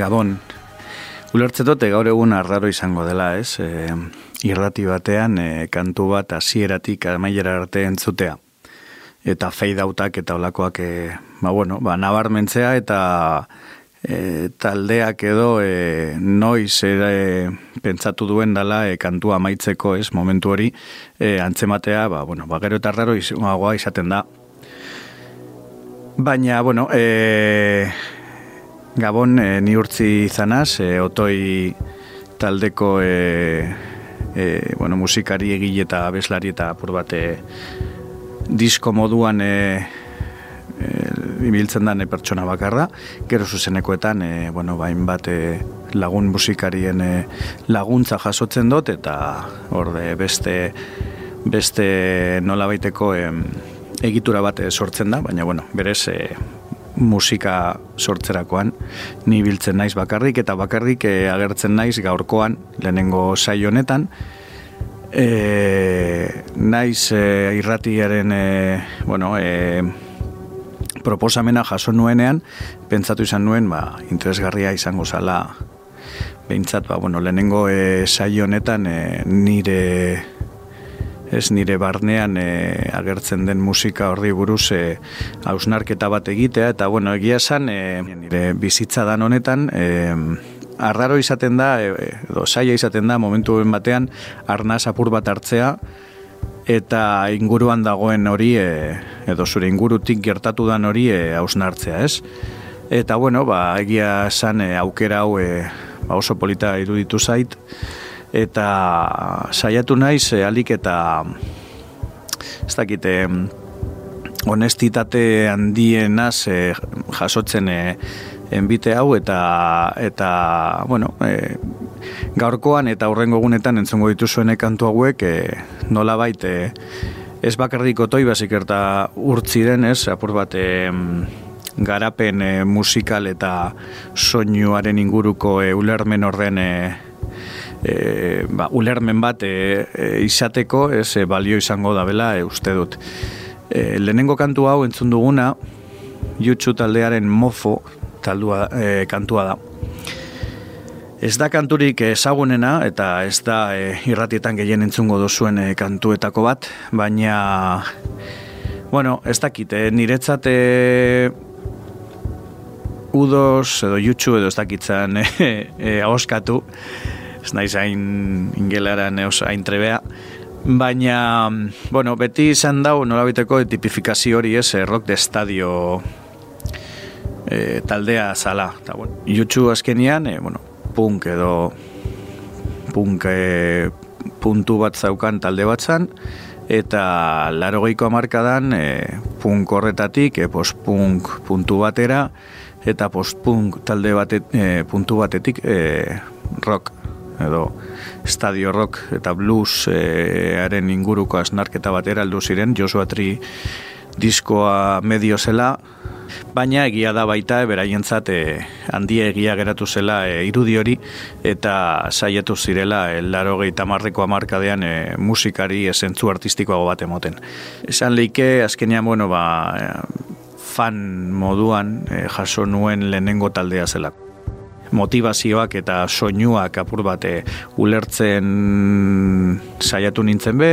Gabon, ulertze dute gaur egun arraro izango dela, ez? E, irrati batean e, kantu bat hasieratik amaiera arte entzutea. Eta fade outak eta olakoak, e, ba, bueno, ba, nabarmentzea eta e, taldeak edo e, noiz ere pentsatu duen dela e, kantua amaitzeko, ez, momentu hori, e, antzematea, ba, bueno, ba, gero eta arraro izangoa izaten da. Baina, bueno, e, Gabon, e, ni urtzi izanaz, e, otoi taldeko e, e, bueno, musikari egile eta abeslari eta apur bat disko moduan e, e, ibiltzen da pertsona bakarra, gero zuzenekoetan e, bueno, bain bat e, lagun musikarien e, laguntza jasotzen dut eta orde beste beste nola baiteko e, egitura bat sortzen da, baina bueno, berez e, musika sortzerakoan. Ni biltzen naiz bakarrik eta bakarrik e, agertzen naiz gaurkoan lehenengo saio honetan. E, naiz e, irratiaren e, bueno, e, proposamena jaso nuenean pentsatu izan nuen ba, interesgarria izango zala. Behintzat ba, bueno, lehenengo e, saio honetan e, nire ez nire barnean e, agertzen den musika horri buruz e, hausnarketa bat egitea, eta bueno, egia esan e, nire bizitza dan honetan, e, arraro izaten da, edo saia izaten da, momentu batean, arnaz apur bat hartzea, eta inguruan dagoen hori, e, edo zure ingurutik gertatu dan hori e, hausnartzea, ez? Eta bueno, ba, egia esan e, aukera hau e, ba oso polita iruditu zait eta saiatu naiz e, alik eta ez dakit e, honestitate handienaz e, jasotzen e, enbite hau eta eta bueno, e, gaurkoan eta horrengo egunetan entzongo dituzuen kantu hauek e, nolabait e, ez bakarrik otoi basik eta urtziren, ez, apur bat e, garapen e, musikal eta soinuaren inguruko e, ulermen horren e, e, ba, ulermen bat e, e, izateko, ez, e, balio izango da bela, e, uste dut. E, lehenengo kantu hau entzun duguna, YouTube taldearen mofo taldua, e, kantua da. Ez da kanturik ezagunena eta ez da e, irratietan gehien entzungo dozuen e, kantuetako bat, baina bueno, ez dakit, e, niretzat e, udos edo YouTube edo ez dakitzen e, e, ahoskatu, ez naiz hain ingelaran eos hain trebea, baina, bueno, beti izan dau nolabiteko tipifikazio hori ez, e, rock de estadio e, taldea zala. Ta, bueno, YouTube azkenian, e, bueno, punk edo punk e, puntu bat zaukan talde bat zan, eta laro geiko amarkadan e, punk horretatik, e, post-punk puntu batera, eta post-punk talde batet, e, puntu batetik e, rock edo estadio rock eta blues e, haren inguruko asnarketa batera aldu ziren, Joshua Tree diskoa medio zela, baina egia da baita beraientzat e, handia egia geratu zela e, irudi hori eta saiatu zirela e, laro gehi tamarreko amarkadean e, musikari esentzu artistikoago bat emoten. Esan leike, azkenean, bueno, ba, e, fan moduan e, jaso nuen lehenengo taldea zela motivazioak eta soinuak apur bate ulertzen saiatu nintzen be,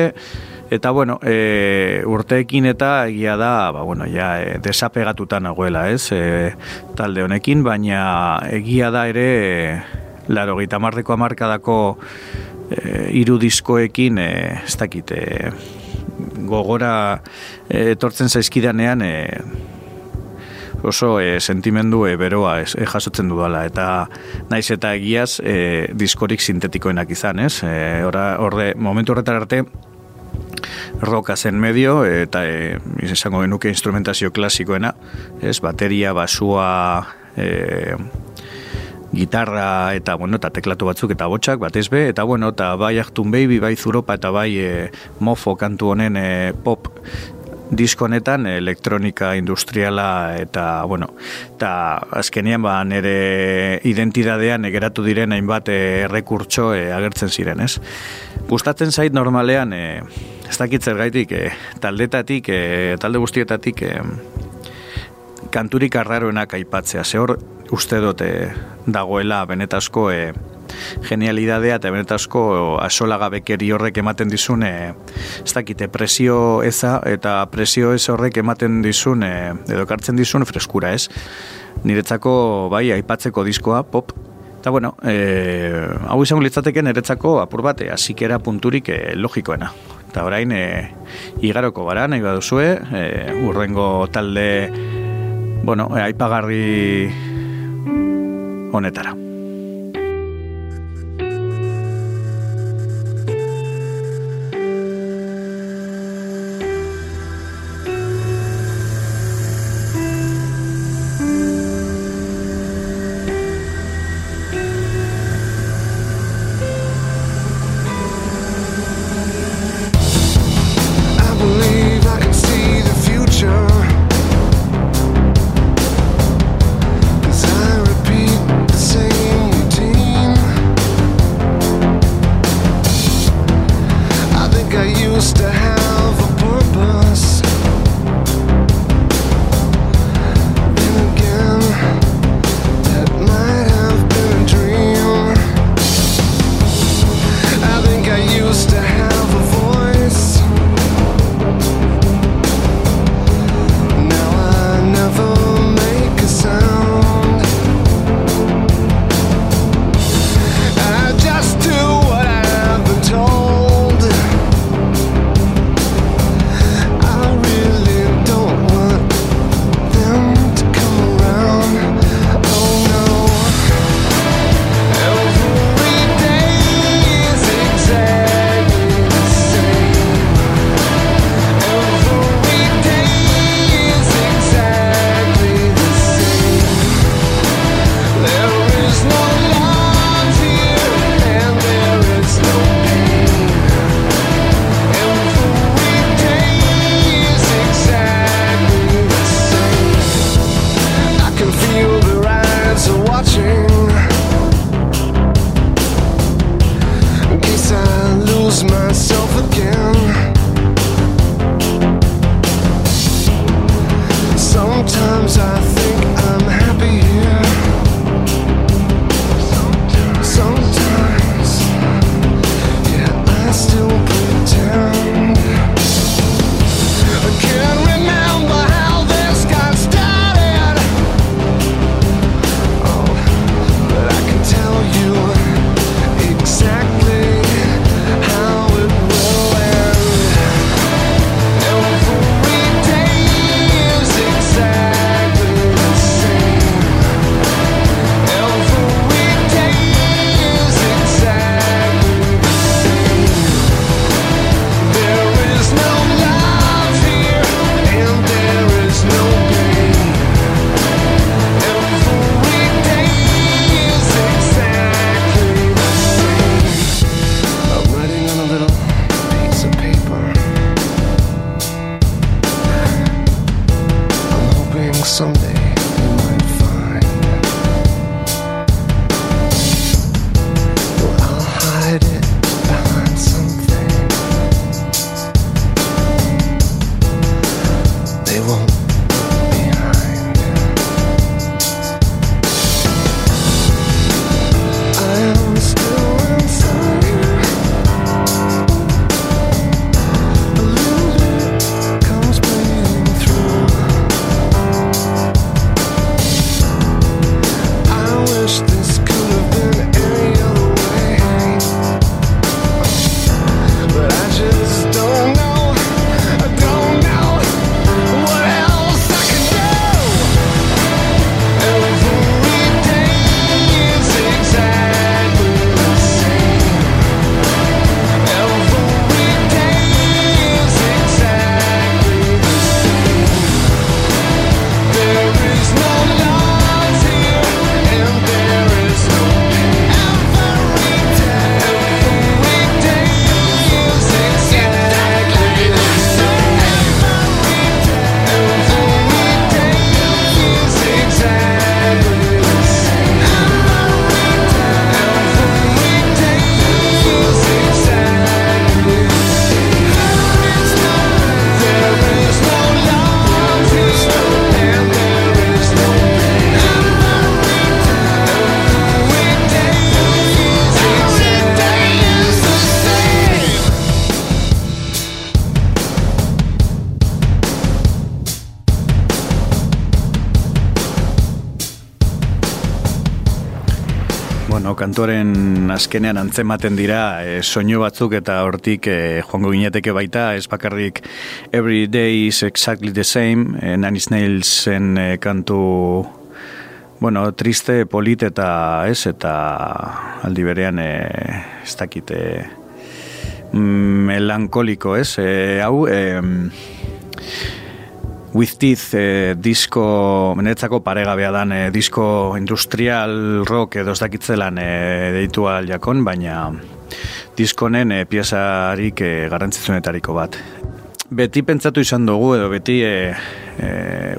Eta bueno, e, urteekin eta egia da, ba, bueno, ja, e, desapegatuta nagoela, ez, e, talde honekin, baina egia da ere, e, laro, gita marreko amarkadako e, irudiskoekin, e, ez dakit, e, gogora etortzen zaizkidanean, e, oso e, sentimendu e, beroa e, jasotzen dudala eta naiz eta egiaz e, diskorik sintetikoenak izan, ez? E, orde, momentu horretar arte roka zen medio eta e, izango genuke instrumentazio klasikoena, ez, bateria, basua, e, gitarra eta bueno, eta teklatu batzuk eta botxak batez be, eta bueno, eta bai hartun baby, bai zuropa eta bai e, mofo kantu honen e, pop diskonetan elektronika industriala eta bueno, eta azkenean ba nere identidadean egeratu diren hainbat errekurtso e, agertzen ziren, ez? Gustatzen zait normalean e, ez dakit zer gaitik, e, taldetatik, e, talde guztietatik, e, kanturik arraroenak aipatzea. Ze hor, uste dute dagoela benetazko e, genialidadea eta benetazko asolagabekeri horrek ematen dizun, e, ez dakite, presio eza eta presio ez horrek ematen dizun, e, edo kartzen dizun freskura, ez? Niretzako, bai, aipatzeko diskoa, pop, Eta bueno, e, hau izango litzateke niretzako apur bate, azikera punturik e, logikoena. Eta orain e, igaroko gara nahi baduzue e, urrengo talde bueno, e, aipagarri honetara azkenean antzematen dira e, soinu batzuk eta hortik e, joango gineteke baita, ez bakarrik Every Day is Exactly the Same, e, Nanny Snailsen e, kantu bueno, triste, polit eta ez, eta aldi berean e, ez dakite melankoliko, ez, e, hau, e, With Teeth e, disko, menetzako paregabea dan e, disko industrial rock edo ez dakitzelan e, deitu jakon, baina diskonen e, piezarik e, garrantzitzunetariko bat. Beti pentsatu izan dugu edo beti e, e,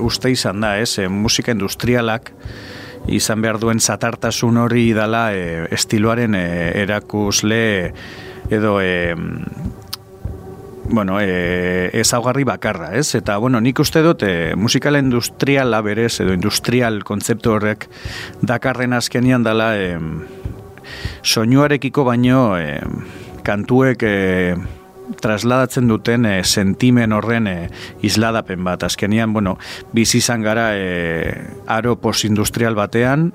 uste izan da, ez, e, musika industrialak izan behar duen zatartasun hori dala e, estiloaren e, erakusle edo e, bueno, e, ezaugarri bakarra, ez? Eta, bueno, nik uste dut, e, musikala industriala berez, edo industrial kontzeptu horrek dakarren azkenian dela e, soinuarekiko baino e, kantuek e, trasladatzen duten e, sentimen horren e, isladapen bat. Azkenian, bueno, bizi izan gara e, aro postindustrial batean,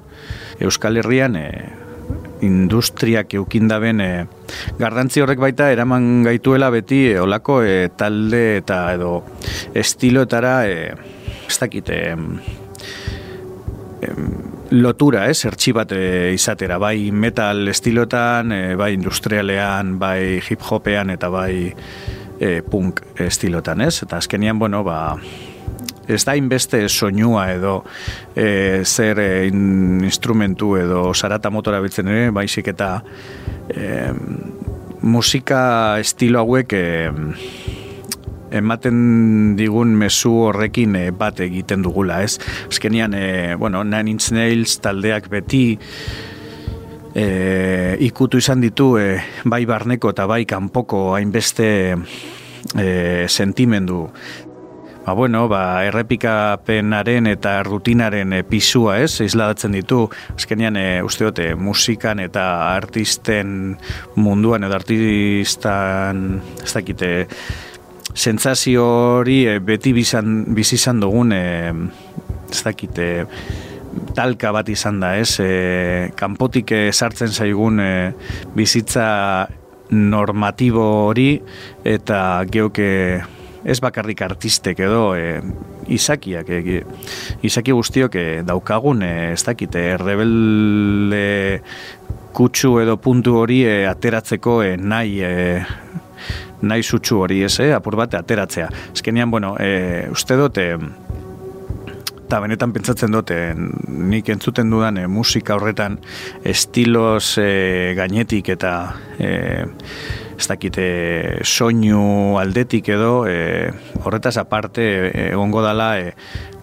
Euskal Herrian, e, industriak eukindaben e, garrantzi horrek baita eraman gaituela beti e, olako e, talde eta edo estiloetara e, ez dakite lotura, ez, ertsi bat e, izatera, bai metal estiloetan, e, bai industrialean, bai hip-hopean eta bai e, punk estilotan, ez? Eta azkenian, bueno, ba, ez da inbeste soinua edo e, zer e, instrumentu edo sarata motora biltzen ere, baizik eta e, musika estilo hauek e, ematen digun mezu horrekin e, bat egiten dugula, ez? Azkenian, e, bueno, Nine Inch Nails taldeak beti e, ikutu izan ditu e, bai barneko eta bai kanpoko hainbeste e, sentimendu ba, bueno, ba, errepikapenaren eta rutinaren e, pisua, ez, izladatzen ditu, azkenean, e, uste dute, musikan eta artisten munduan edo artistan, ez dakite, sentsazio hori beti bizan, bizizan dugun, e, ez dakite, talka bat izan da, ez, e, kanpotik sartzen zaigun e, bizitza normatibo hori eta geoke ez bakarrik artistek edo e, izakiak, e, izaki guztiok e, daukagun, e, ez dakite, rebelde kutsu edo puntu hori e, ateratzeko e, nahi, e, nahi zutsu hori, ez, e, apur bat ateratzea. Ezkenean, bueno, e, uste dut, e, eta benetan pentsatzen dute nik entzuten dudan e, musika horretan estilos e, gainetik eta e, ez dakite soinu aldetik edo e, horretaz aparte egongo dala e,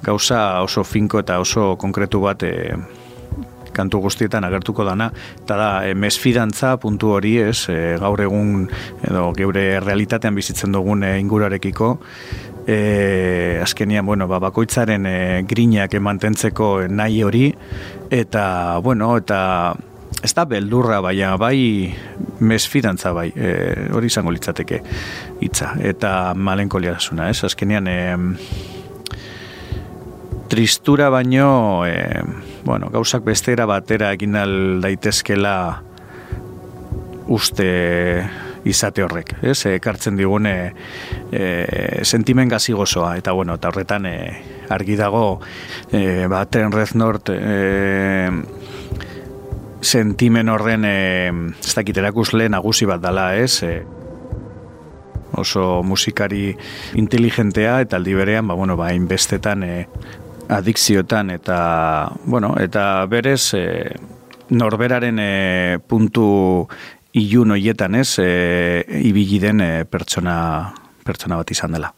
gauza oso finko eta oso konkretu bat e, kantu guztietan agertuko dana. Eta da e, mesfidantza puntu hori ez e, gaur egun edo geure realitatean bizitzen dugun e, ingurarekiko e, azkenian, bueno, ba, bakoitzaren e, grinak emantentzeko nahi hori eta, bueno, eta ez da beldurra baina bai mesfidantza bai e, hori izango litzateke hitza eta malenkoliasuna ez? Azkenean e, tristura baino e, bueno, gauzak bestera batera egin daitezkela uste izate horrek, ez? Ekartzen digune e, sentimen gazi gozoa, eta bueno, eta horretan e, argi dago e, ba, Reznort e, sentimen horren e, ez dakit erakusle nagusi bat dala, ez? E, oso musikari inteligentea eta aldi berean, ba, bueno, ba, inbestetan e, adikziotan eta, bueno, eta berez e, norberaren e, puntu ilun hoietan, ez? E, ibili den e, pertsona, pertsona bat izan dela.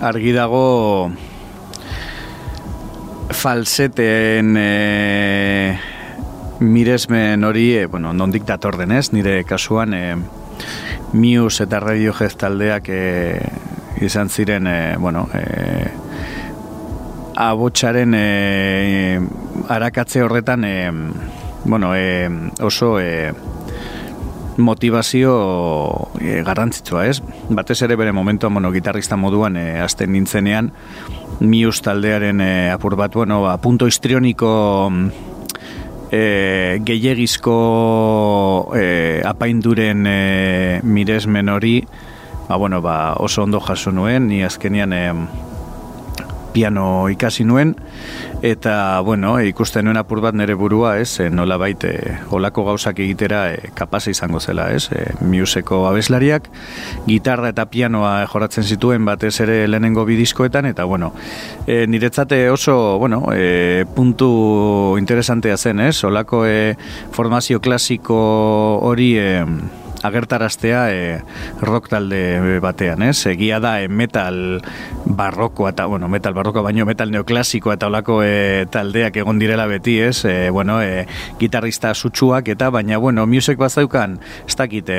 Argi dago falseten e, miresmen hori, e, bueno, nondik dator denez, nire kasuan e, Mius eta Radiohead taldeak e, izan ziren, e, bueno, e, abotsaren e, arakatze horretan, e, bueno, e, oso e, motivazio e, garrantzitsua, ez? Batez ere bere momentu bueno, gitarrista moduan e, azten nintzenean, Mius taldearen e, apur bat, bueno, ba, punto histrioniko e, gehiagizko e, apainduren e, miresmen hori, ba, bueno, ba, oso ondo jaso nuen, ni azkenian e, piano ikasi nuen, eta, bueno, ikusten nuen apur bat nere burua, ez, e, nola baite, olako gauzak egitera e, kapasa izango zela, ez, e, miuseko abeslariak, gitarra eta pianoa joratzen zituen batez ere lehenengo bidizkoetan, eta, bueno, e, niretzate oso, bueno, e, puntu interesantea zen, ez, olako e, formazio klasiko hori, e, agertaraztea e, rock talde batean, ez? Egia da e, metal barroko eta, bueno, metal barroko baino metal neoklasiko eta olako e, taldeak egon direla beti, ez? E, bueno, e, gitarrista sutsuak eta, baina, bueno, music bat zaukan, ez dakit,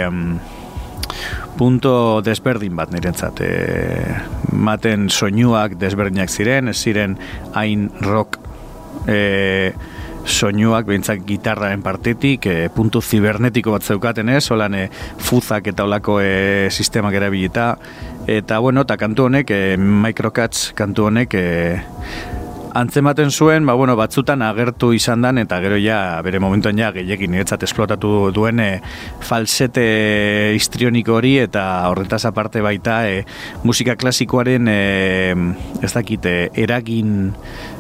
punto desberdin bat nirentzat. E, maten soinuak desberdinak ziren, ez ziren hain rock e, soinuak behintzak gitarraren partetik, e, puntu zibernetiko bat zeukaten ez, holan e, fuzak eta olako e, sistemak erabilita, eta bueno, eta kantu honek, e, microcats kantu honek, e, antzematen zuen, ba, bueno, batzutan agertu izan dan, eta gero ja, bere momentuan ja, gehiakin niretzat esplotatu duen e, falsete histrioniko hori, eta horretaz aparte baita, e, musika klasikoaren, e, ez dakite, eragin,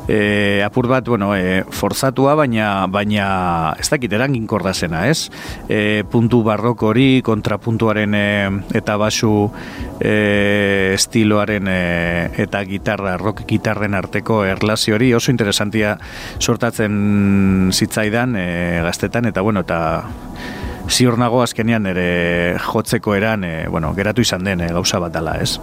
e, apur bat, bueno, e, forzatua, baina, baina ez dakit erangin zena, ez? E, puntu barroko hori, kontrapuntuaren e, eta basu e, estiloaren e, eta gitarra, rock gitarren arteko erlazio hori oso interesantia sortatzen zitzaidan e, gaztetan, eta bueno, eta ziur nago azkenean ere jotzeko eran, e, bueno, geratu izan den e, gauza bat dela, ez?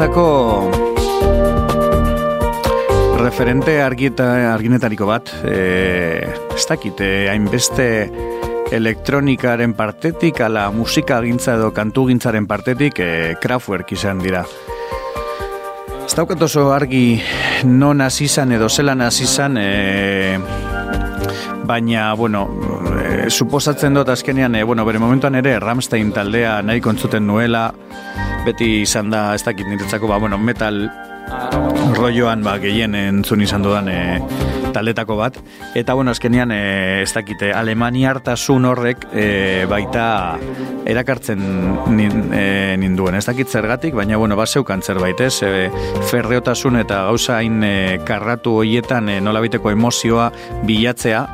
Niretzako referente argieta, arginetariko bat, e, ez dakit, e, hainbeste elektronikaren partetik, ala musika gintza edo kantu gintzaren partetik, e, Kraftwerk izan dira. Ez daukat oso argi non azizan edo zelan azizan, e, baina, bueno, e, suposatzen dut azkenean, e, bueno, bere momentuan ere, Ramstein taldea nahi kontzuten nuela, beti izan da ez dakit niretzako ba, bueno, metal rolloan ba, gehien entzun izan dudan e, taldetako bat. Eta bueno, azkenean e, ez dakite alemaniartasun horrek e, baita erakartzen e, ninduen, ez dakit zergatik baina bueno, baseukan zerbait ez? E, ferreotasun eta gauza hain e, karratu hoietan e, nolabiteko emozioa bilatzea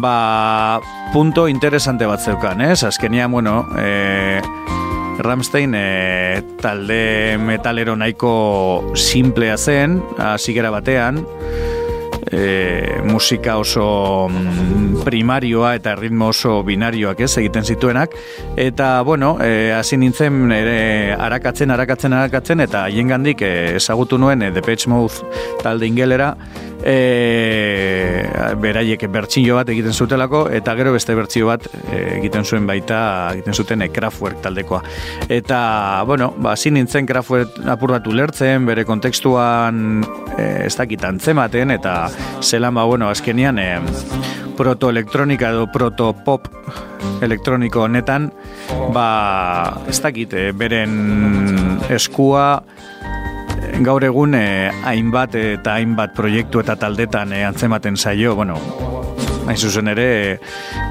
ba punto interesante bat zeukan, ez? Azkenean, bueno, e, Ramstein e, talde metalero nahiko simplea zen, hasigera batean, e, musika oso mm, primarioa eta ritmo oso binarioak ez egiten zituenak. Eta bueno, e, hasi nintzen ere arakatzen, arakatzen, arakatzen eta haien gandik e, ezagutu nuen e, Depeche Mode talde ingelera e, beraiek bertsio bat egiten zutelako eta gero beste bertsio bat e, egiten zuen baita egiten zuten e, Kraftwerk taldekoa. Eta bueno, ba, zin nintzen Kraftwerk apur bat ulertzen bere kontekstuan e, ez dakit antzematen eta zelan ba bueno, azkenian e, protoelektronika edo protopop elektroniko honetan ba ez dakit e, beren eskua gaur egun eh, hainbat eta hainbat proiektu eta taldetan eh, antzematen zaio, bueno, hain zuzen ere,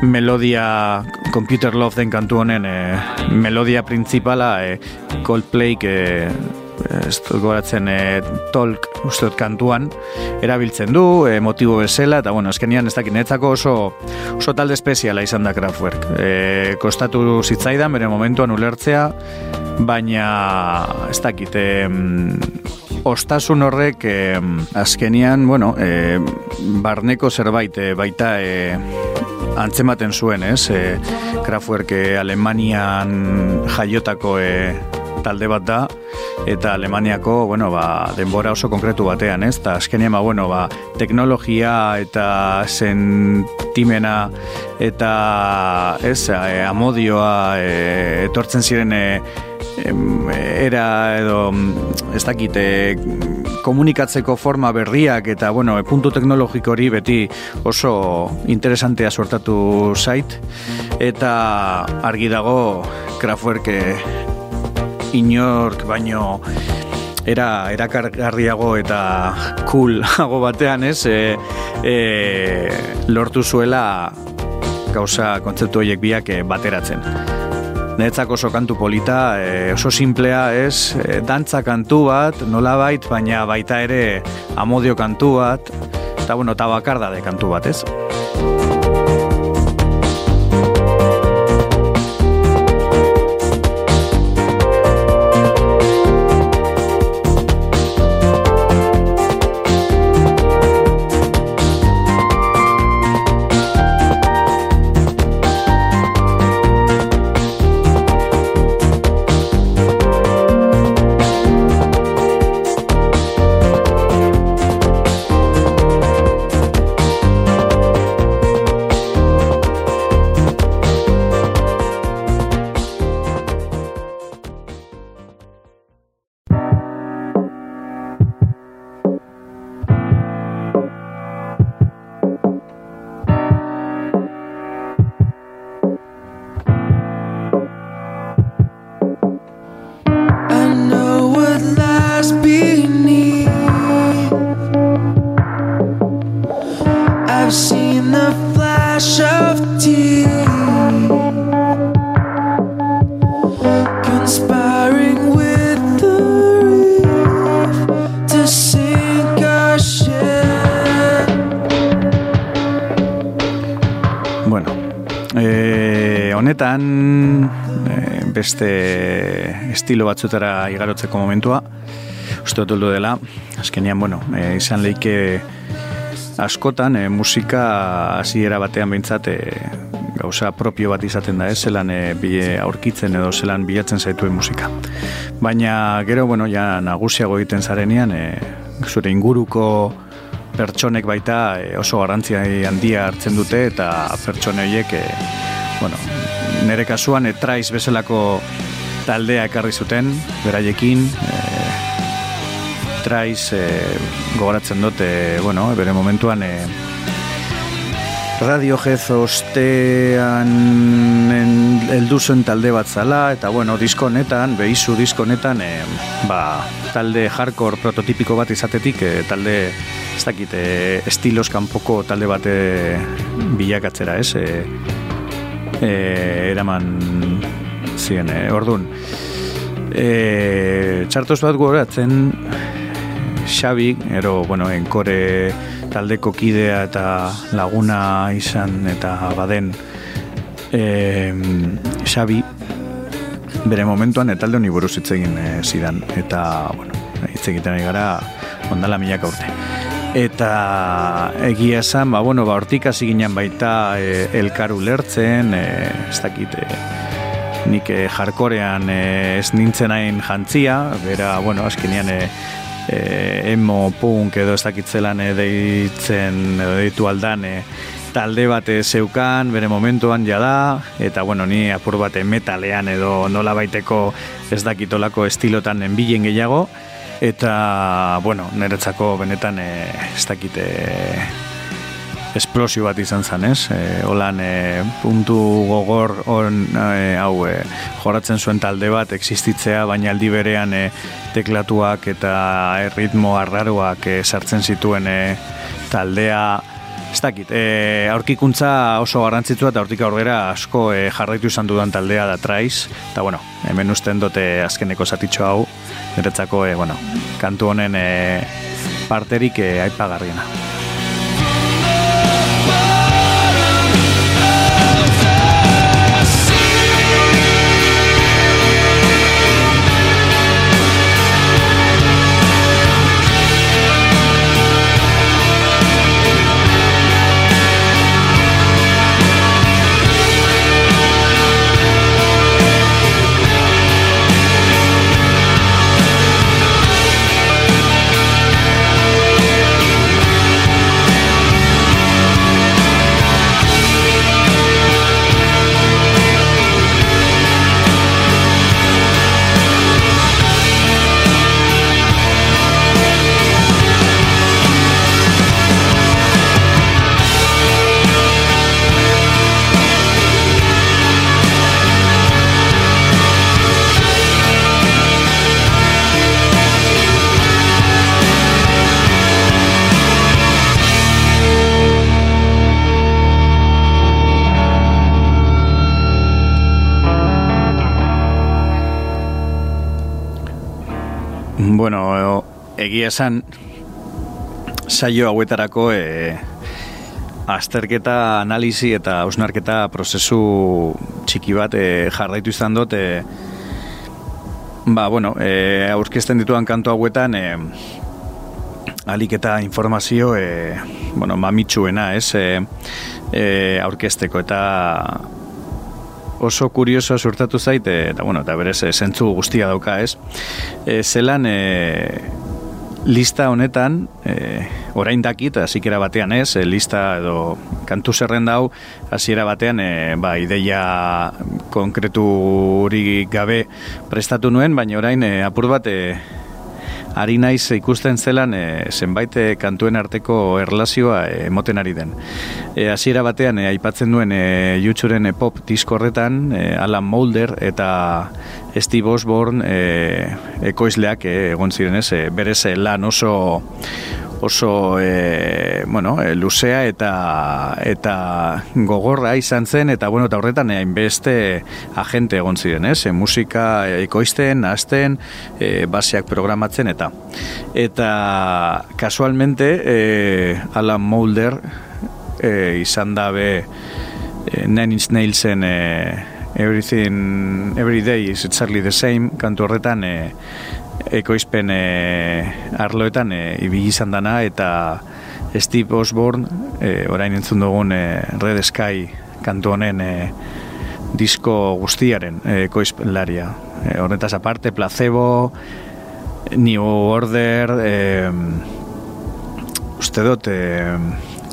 melodia, Computer Love den kantu honen, e, melodia principala e, Coldplay, e, ez dut goratzen e, tolk uste dut kantuan erabiltzen du, e, motibo bezala eta bueno, azkenian ez dakit netzako oso oso talde espeziala izan da Kraftwerk e, kostatu zitzaidan bere momentuan ulertzea baina ez dakit e, ostasun horrek e, azkenian bueno, e, barneko zerbait e, baita e, antzematen zuen, ez? E, Kraftwerk Alemanian jaiotako e, talde bat da eta Alemaniako, bueno, ba, denbora oso konkretu batean, ez? Ta azkenean ba, bueno, ba, teknologia eta sentimena eta ez, e, amodioa e, etortzen ziren e, era edo ez dakit komunikatzeko forma berriak eta bueno, puntu teknologiko hori beti oso interesantea sortatu zait eta argi dago Kraftwerk inork baino era erakargarriago eta coolago batean, ez? E, e, lortu zuela gauza kontzeptu horiek biak e, bateratzen. Netzak oso kantu polita, e, oso simplea, ez? E, dantza kantu bat, nolabait, baina baita ere amodio kantu bat, eta bueno, tabakarda de kantu bat, ez? Beste estilo batzutara igarotzeko momentua. Uste dut dela, azkenian, bueno, e, izan leike askotan e, musika hasiera batean behintzat e, gauza propio bat izaten da, ez, zelan e, bie aurkitzen edo zelan bilatzen zaituen musika. Baina gero, bueno, ja nagusiago egiten zarenean, e, zure inguruko pertsonek baita oso garantzia handia hartzen dute eta pertsone horiek e, nere kasuan etraiz bezalako taldea ekarri zuten, beraiekin, e, traiz e, gogoratzen dute, bueno, bere momentuan e, Radio Jez ostean eldu zuen talde bat zala, eta bueno, diskonetan, behizu diskonetan, e, ba, talde hardcore prototipiko bat izatetik, e, talde, ez dakit, e, estilos kanpoko talde bate bilakatzera, ez? E, e, eraman ziren, e, orduan. E, txartos bat goratzen Xabi, ero, bueno, enkore taldeko kidea eta laguna izan eta baden. E, Xabi bere momentuan etalde honi buruz hitz egin e, zidan. Eta bueno, hitz egiten gara ondala milaka urte eta egia esan, ba, bueno, ba, hortik hasi ginen baita e, elkaru lertzen, e, ez dakit, e, nik e, jarkorean e, ez nintzen hain jantzia, bera, bueno, askinean e, e, emo punk edo ez dakitzelan e, deitzen, edo deitu aldan, e, talde bate zeukan, bere momentuan jada, eta bueno, ni apur bate metalean edo nola baiteko ez dakitolako estilotan enbilen gehiago, eta bueno, niretzako benetan e, ez dakite esplosio bat izan zen, ez? E, holan e, puntu gogor on, e, hau e, joratzen zuen talde bat existitzea, baina aldi berean e, teklatuak eta ritmo arraruak e, sartzen zituen e, taldea Ez dakit, e, aurkikuntza oso garrantzitsua eta hortik aurrera asko e, jarraitu izan dudan taldea da traiz. Eta bueno, hemen usten dute azkeneko zatitxo hau, niretzako, e, bueno, kantu honen e, parterik e, aipagarriena. Esan saio hauetarako e, azterketa, analizi eta ausnarketa prozesu txiki bat e, jarraitu izan dut e, ba, bueno, e, aurkezten dituan kantu hauetan e, alik eta informazio e, bueno, mamitsuena, ez e, e, aurkezteko eta oso kurioso surtatu zait eta bueno, eta berez zentzu guztia dauka, ez? E, zelan e, lista honetan e, orain dakit, azikera batean ez, e, lista edo kantu zerrenda hau, hasiera batean e, ba, ideia konkretu gabe prestatu nuen, baina orain e, apur bat e, ari naiz ikusten zelan e, zenbait eh, kantuen arteko erlazioa e, emoten ari den. Hasiera batean aipatzen duen e, YouTuberen e, pop disko horretan Alan Mulder eta Steve Osborne e, ekoizleak egon ziren ez, e, berez lan oso oso e, bueno, e, luzea eta eta gogorra izan zen eta bueno, eta horretan hainbeste agente egon ziren, ez? E, musika ekoizten, hasten, e, baseak programatzen eta eta kasualmente e, Alan Mulder e, izan dabe e, Nailsen e, Everything Every Day is exactly the same kantu horretan e, ekoizpen e, arloetan e, ibili izan dana eta Steve Osborne e, orain entzun dugun e, Red Sky kantu honen e, disko guztiaren ekoizpenlaria. E, horretaz aparte, Placebo, New Order, e, uste dut, e,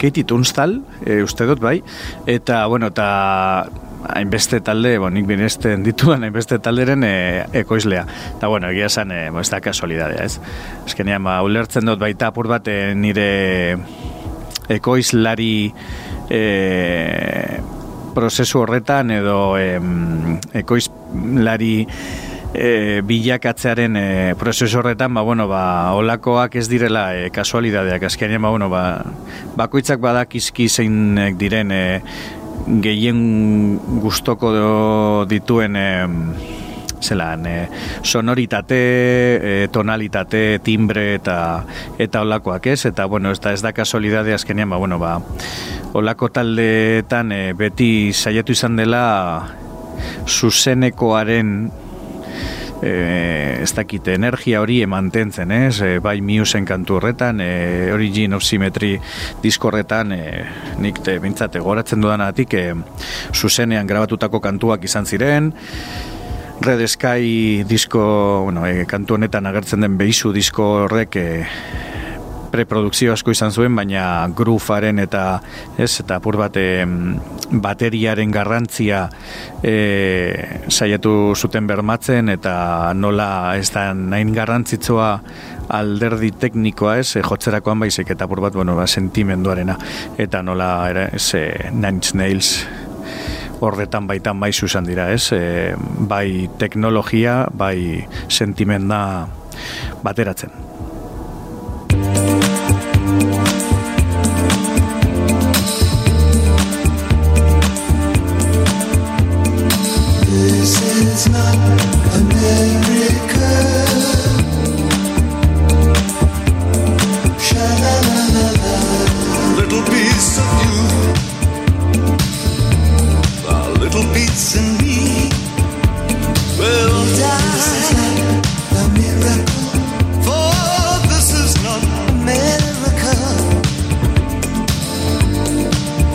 Katie Tunstall, e, uste dut bai, eta, bueno, eta hainbeste talde, bo, nik binezten dituan hainbeste talderen e, ekoizlea. Eta bueno, egia esan, e, ez da kasualidadea, ez? Ezkenean, ba, ulertzen dut baita apur bat e, nire ekoizlari e, prozesu horretan edo e, ekoizlari e, bilakatzearen e, prozesu horretan, ba, bueno, ba, olakoak ez direla e, kasualidadeak, azkenean, ba, bueno, ba, bakoitzak badak izki zeinek diren e, gehien gustoko dituen zelan, e, sonoritate, e, tonalitate, timbre eta eta olakoak ez, eta bueno, ez da, ez da kasolidade azkenean, ba, bueno, ba, olako taldeetan e, beti saiatu izan dela zuzenekoaren e, ez dakite energia hori emantentzen, ez? E, bai Musen kantu horretan, e, Origin of Symmetry disko horretan, e, nik te bintzate goratzen dudanatik, e, zuzenean grabatutako kantuak izan ziren, Red Sky disko, bueno, e, kantu honetan agertzen den behizu disko horrek, e, preprodukzio asko izan zuen, baina grufaren eta ez eta apur bat bateriaren garrantzia e, saiatu zuten bermatzen eta nola ez da nain garrantzitzoa alderdi teknikoa ez, e, jotzerakoan baizik eta apur bat, bueno, ba, sentimenduarena eta nola ere, ez, e, Nine Nails horretan baitan bai zuzan dira, ez? E, bai teknologia, bai sentimenda bateratzen.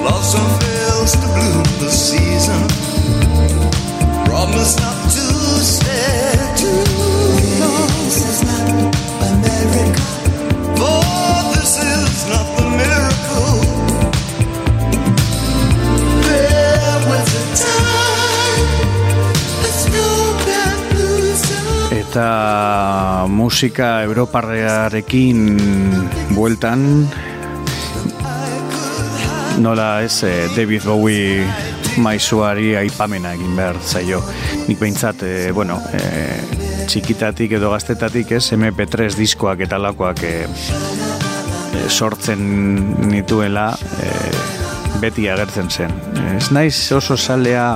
Blossom fails to bloom the season. Promise musika europarrearekin bueltan nola ez eh, David Bowie maizuari aipamena egin behar zaio. Nik behintzat, eh, bueno, eh, txikitatik edo gaztetatik ez, MP3 diskoak eta lakoak eh, sortzen nituela eh, beti agertzen zen. Ez naiz oso salea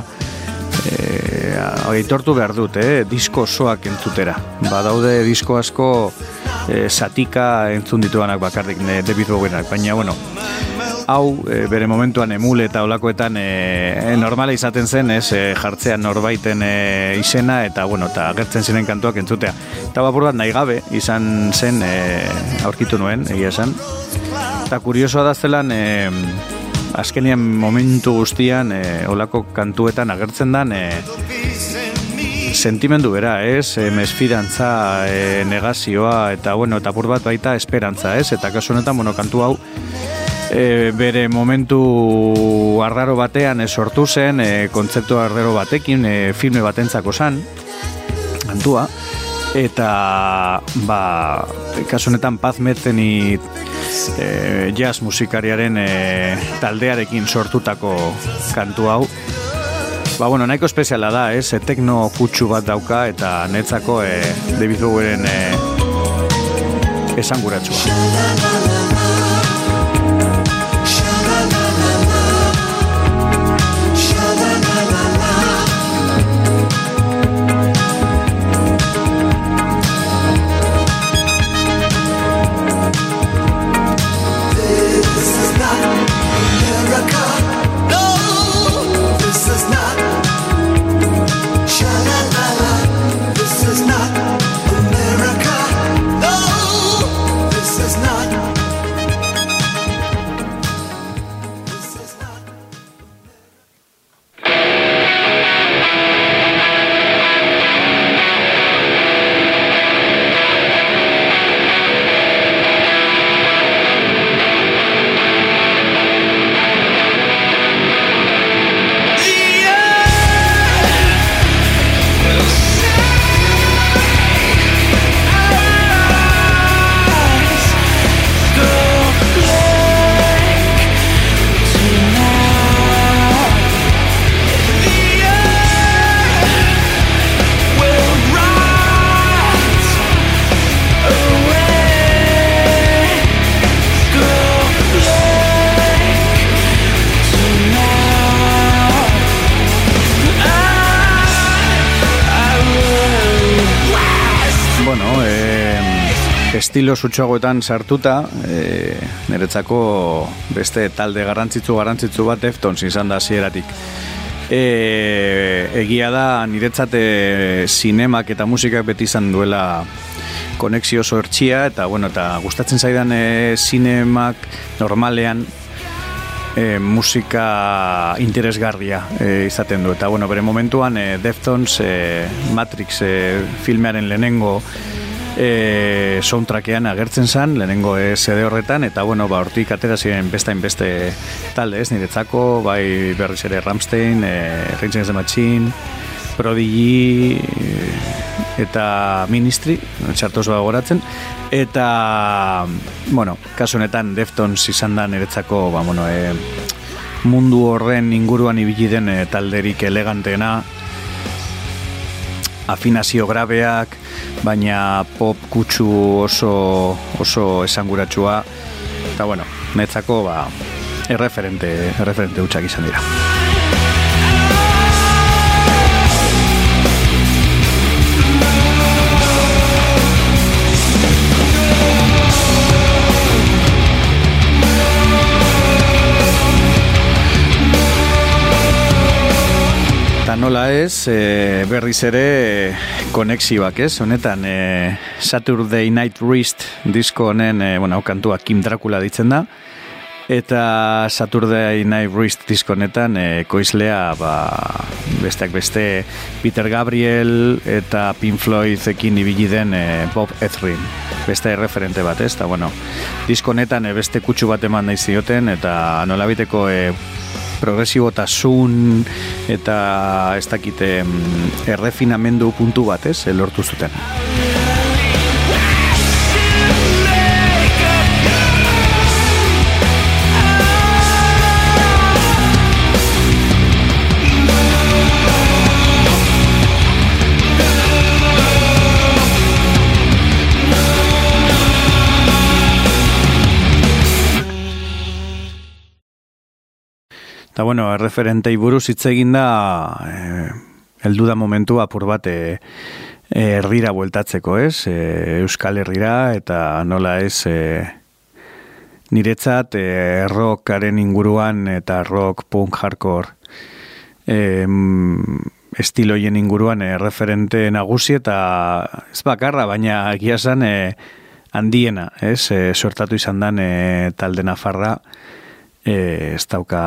eh, aitortu behar dut, eh, disko osoak entzutera. Badaude disko asko eh, satika entzun dituanak bakarrik ne, David Bowienak, baina bueno, hau e, bere momentuan emule eta olakoetan e, normala izaten zen, ez, e, jartzea norbaiten e, izena eta bueno, eta agertzen ziren kantuak entzutea. Eta bapur bat nahi gabe izan zen e, aurkitu nuen, egia esan. Eta kuriosoa da zelan, e, azkenian momentu guztian e, olako kantuetan agertzen dan e, sentimendu bera, ez? E, mesfidantza, e, negazioa, eta bueno, eta bat baita esperantza, ez? Eta kasu honetan, bueno, kantu hau e, bere momentu arraro batean e, sortu zen, e, kontzeptu arraro batekin, e, filme batentzako zan, kantua, eta ba, kasu honetan Paz Metzeni e, jazz musikariaren e, taldearekin sortutako kantu hau, Ba, bueno, nahiko espeziala da, ez? E, tekno kutsu bat dauka eta netzako e, David Bowieren e, esanguratsua. Estilo sutsuagoetan sartuta, eh, niretzako beste talde garrantzitsu garrantzitsu bat Deftones izan da hasieratik. E, egia da niretzat e, zinemak eta musikak beti izan duela konexio oso ertxia eta bueno, eta gustatzen zaidan e, zinemak normalean e, musika interesgarria e, izaten du. Eta, bueno, bere momentuan e, Deftones e, Matrix e, filmearen lehenengo e, soundtrackean agertzen zen, lehenengo e, CD horretan, eta, bueno, ba, hortik atera ziren bestain beste talde, ez, niretzako, bai berriz ere Ramstein, e, Rage Against the Machine, Prodigy, eta Ministry, txartos gogoratzen, eta, bueno, kasu honetan Deftones izan da niretzako, ba, bueno, e, mundu horren inguruan ibili den e, talderik eleganteena, afinazio grabeak, baina pop kutsu oso, oso esanguratsua, eta bueno, netzako, ba, erreferente, erreferente hutsak izan dira. Nola ez, e, berriz ere e, konexioak ez, honetan e, Saturday Night Wrist disko honen, e, bueno, kantua Kim Dracula ditzen da, eta Saturday Night Wrist disko honetan e, koizlea, ba, besteak beste Peter Gabriel eta Pink Floyd ekin ibili den e, Bob Ezrin, beste referente bat ez, eta bueno, disko honetan e, beste kutsu bat eman nahi zioten, eta nola biteko e, progresibotasun eta ez dakite errefinamendu puntu bat, ez, lortu zuten. Eta bueno, referentei buruz hitz egin da eh, heldu da momentu apur bat eh, erdira bueltatzeko, ez? Eh, Euskal Herrira eta nola ez eh, niretzat eh, rockaren inguruan eta rock punk hardcore eh, estiloien inguruan eh, referente nagusi eta ez bakarra, baina egia zen eh, handiena, ez? Eh, sortatu izan dan eh, talde nafarra eh, ez dauka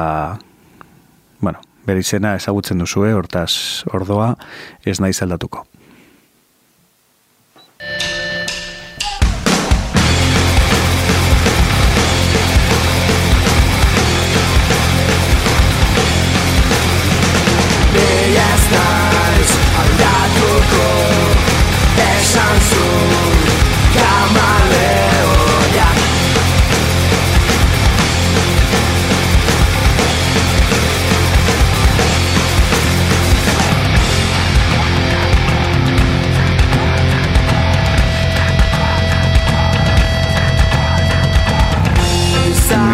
bueno, bere izena ezagutzen duzue, hortaz ordoa ez nahi zaldatuko.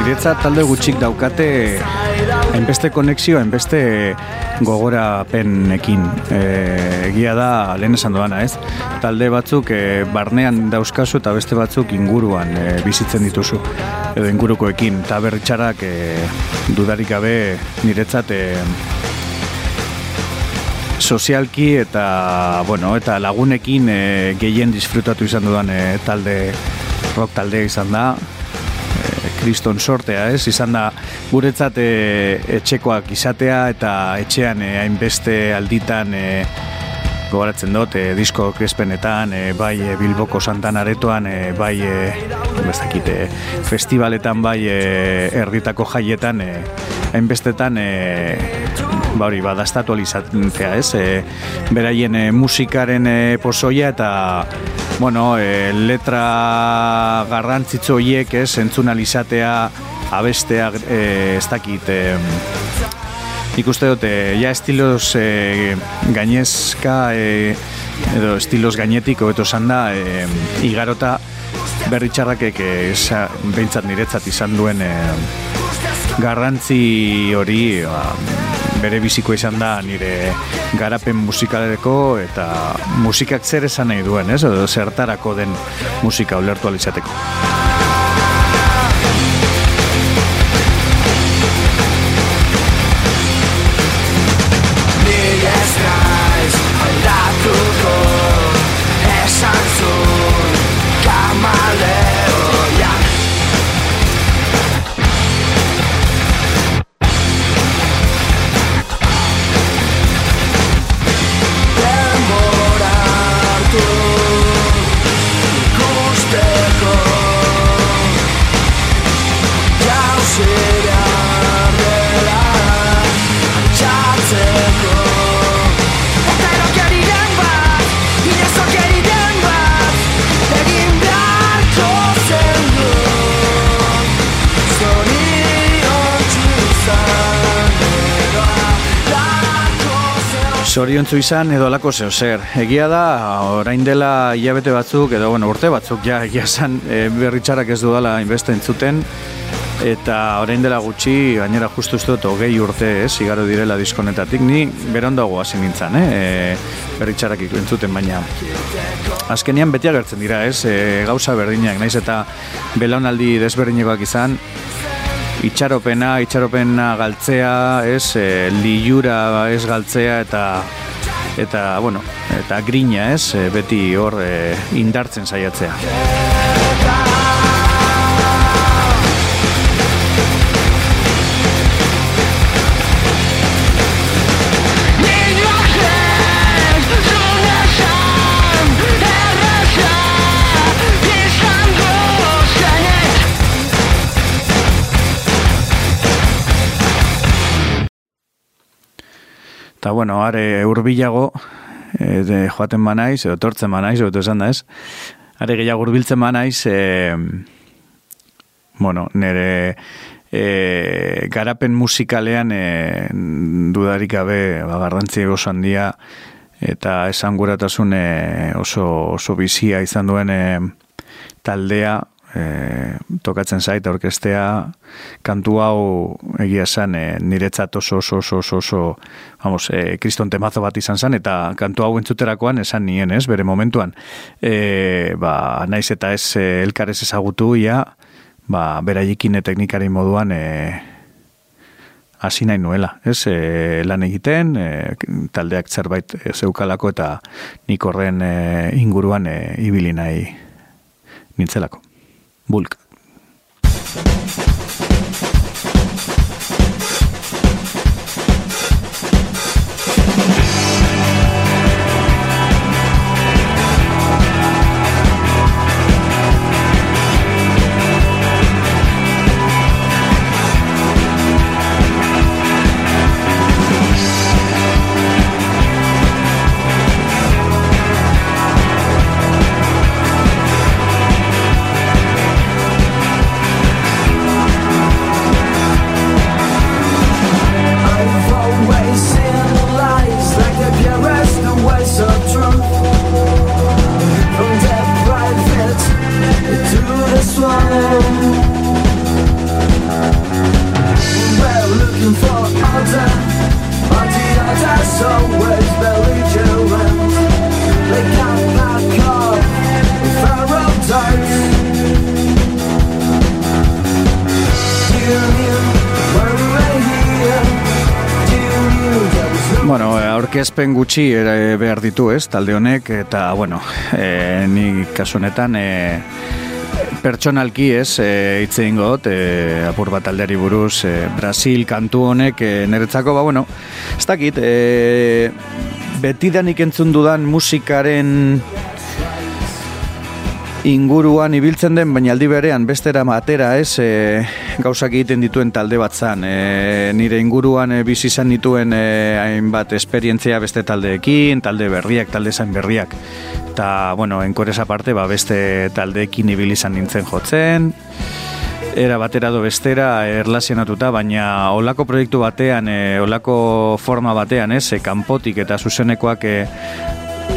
Niretzat talde gutxik daukate hainbeste konexio, hainbeste gogorapenekin. E, egia da, lehen esan doana, ez? Talde batzuk e, barnean dauzkazu eta beste batzuk inguruan e, bizitzen dituzu. Edo ingurukoekin, eta berritxarak e, dudarik gabe niretzat e, sozialki eta, bueno, eta lagunekin e, gehien disfrutatu izan dudan e, talde rock taldea izan da, kriston sortea, ez? Izan da, guretzat e, etxekoak izatea eta etxean e, hainbeste alditan e, gogoratzen dut, e, disko krespenetan, e, bai e, Bilboko Santan Aretoan, e, bai e, bestakite, festivaletan, bai e, erditako jaietan, e, hainbestetan e, ba hori, badastatu alizatzea, ez? E, beraien e, musikaren e, posoia eta bueno, e, letra garrantzitzu horiek, ez, entzun alizatea, abestea, e, ez dakit, e, ikuste dute, ja estilos e, gainezka, e, edo estilos gainetik, hobeto da, e, igarota berritxarrakek e, behintzat niretzat izan duen e, garrantzi hori ba, bere biziko izan da nire garapen musikalereko eta musikak zer esan nahi duen, ez? Edo zertarako den musika ulertu alizateko. Zoriontzu izan edo alako zeo zer. Egia da, orain dela hilabete batzuk, edo bueno, urte batzuk, ja, egia zan e, berritxarak ez dudala inbeste entzuten, eta orain dela gutxi, gainera justu ez dut, hogei urte, ez, igaro direla diskonetatik, ni berondago hasi nintzen, eh, e, berritxarak entzuten, baina azkenian beti agertzen dira, ez, e, gauza berdinak, naiz eta belaunaldi desberdinekoak izan, itxaropena, itxaropena galtzea, ez, e, liura ez galtzea eta eta bueno, eta grina, ez, e, beti hor e, indartzen saiatzea. Eta, bueno, are urbilago, e, de, joaten banaiz, edo tortzen banaiz, edo esan da ez, are gehiago urbiltzen banaiz, e, bueno, nire e, garapen musikalean e, dudarik gabe ba, garrantzi oso handia eta esanguratasun e, oso, oso bizia izan duen e, taldea e, tokatzen zait orkestea kantu hau egia esan e, niretzat oso oso oso oso, oso vamos, e, kriston temazo bat izan zen eta kantu hau entzuterakoan esan nien ez, bere momentuan e, ba, naiz eta ez elkarez ezagutu ia ba, beraiekin teknikari moduan e, hasi nahi nuela, ez, e, lan egiten, e, taldeak zerbait zeukalako eta nik horren e, inguruan e, ibili nahi nintzelako. Булька. Aurkezpen gutxi ere behar ditu, ez, talde honek, eta, bueno, e, ni kasu honetan, e, pertsonalki ez, e, hitz egingo dut, e, apur bat aldeari buruz, e, Brasil kantu honek, e, niretzako, ba, bueno, ez dakit, e, betidanik entzun dudan musikaren inguruan ibiltzen den, baina aldi berean bestera matera ez e, gauzak egiten dituen talde bat zan. E, nire inguruan e, bizi izan dituen e, hainbat esperientzia beste taldeekin, talde berriak, talde zain berriak. Eta, bueno, enkorez aparte, ba, beste taldeekin ibili izan nintzen jotzen, era batera do bestera erlazionatuta, baina olako proiektu batean, e, olako forma batean, ez, e, kanpotik eta zuzenekoak e,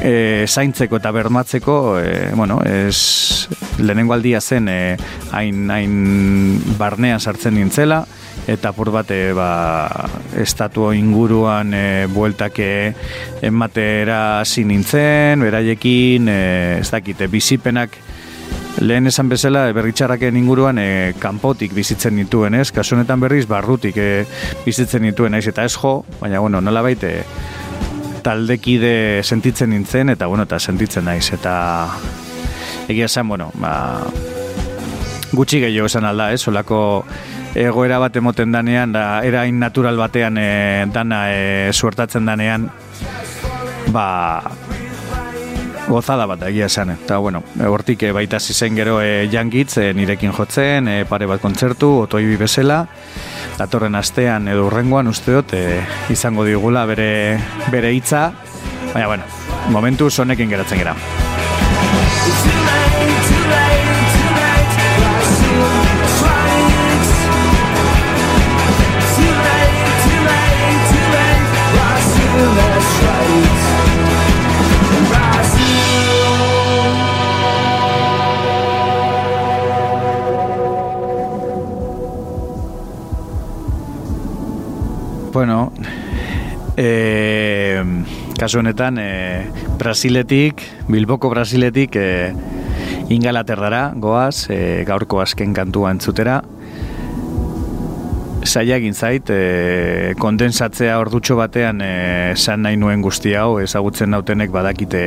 e, zaintzeko eta bermatzeko, e, bueno, ez lehenengo aldia zen e, hain, hain barnean sartzen nintzela, eta apur bat ba, estatu inguruan e, bueltak e, ematera hasi nintzen, beraiekin, e, ez dakite, bizipenak lehen esan bezala berritxarraken inguruan e, kanpotik bizitzen dituen, ez? Kasu honetan berriz barrutik e, bizitzen dituen, naiz eta ez jo, baina bueno, nola baite taldekide sentitzen nintzen, eta bueno, eta sentitzen naiz, eta egia esan, bueno, ba, gutxi gehiago esan alda, ez? Olako egoera bat emoten danean, da, erain natural batean e, dana e, suertatzen danean, ba, gozada bat egia esan. Eta, bueno, hortik e, baita zizen gero e, jangitz, e, nirekin jotzen, e, pare bat kontzertu, otoi bi bezala, datorren astean edo urrengoan uste dut e, izango digula bere bere hitza, baina, bueno, momentu honekin geratzen gera. Bueno, e, kasu honetan, e, Brasiletik, Bilboko Brasiletik, e, Ingalaterrara goaz, e, gaurko azken kantua entzutera. zaila egin zait, e, kondensatzea ordutxo batean esan nahi nuen guzti hau, ezagutzen nautenek badakite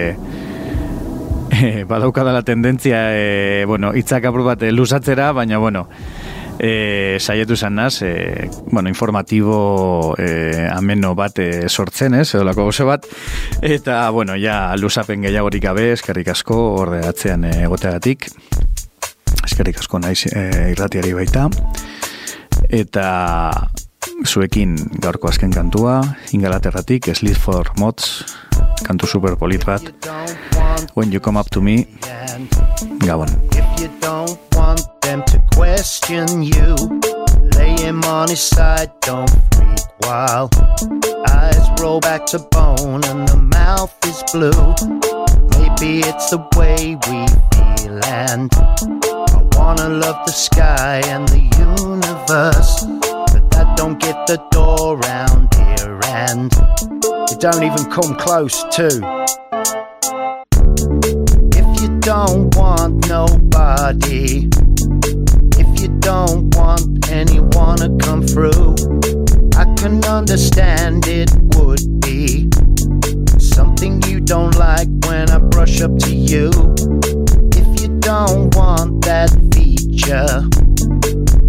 e, badaukadala tendentzia, e, bueno, itzak apur bat luzatzera, baina, bueno, e, saietu zan naz, e, bueno, informatibo e, ameno bat e, sortzen, ez, edo lako gozo bat, eta, bueno, ja, luzapen gehiagorik gabe, eskerrik asko, orde atzean egoteagatik, eskerrik asko naiz e, irratiari baita, eta zuekin gaurko azken kantua, ingalaterratik, Sleep for Mods, kantu super polit bat, When You Come Up To Me, Gabon. You don't want them to question you, lay him on his side, don't freak while eyes roll back to bone and the mouth is blue. Maybe it's the way we feel, and I wanna love the sky and the universe, but that don't get the door round here, and it don't even come close to. If you don't want anyone to come through, I can understand it would be something you don't like when I brush up to you. If you don't want that feature,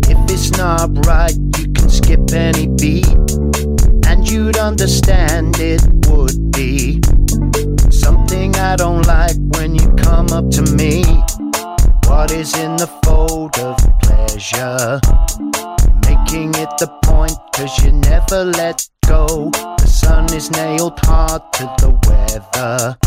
if it's not right, you can skip any beat, and you'd understand it would be something I don't like when you come up to me. Is in the fold of pleasure? Making it the point, cause you never let go. The sun is nailed hard to the weather.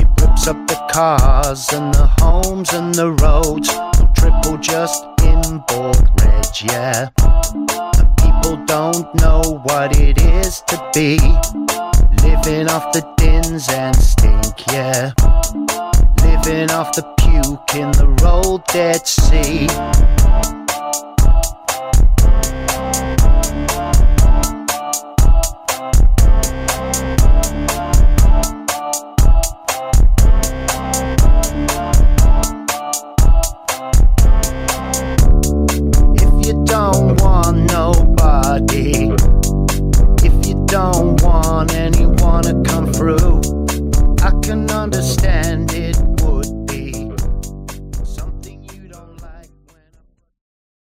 It rips up the cars and the homes and the roads. No triple, just inboard reg, yeah. And people don't know what it is to be living off the dins and stink, yeah dripping off the puke in the rolled Dead Sea. If you don't want anyone to come through, I can understand it.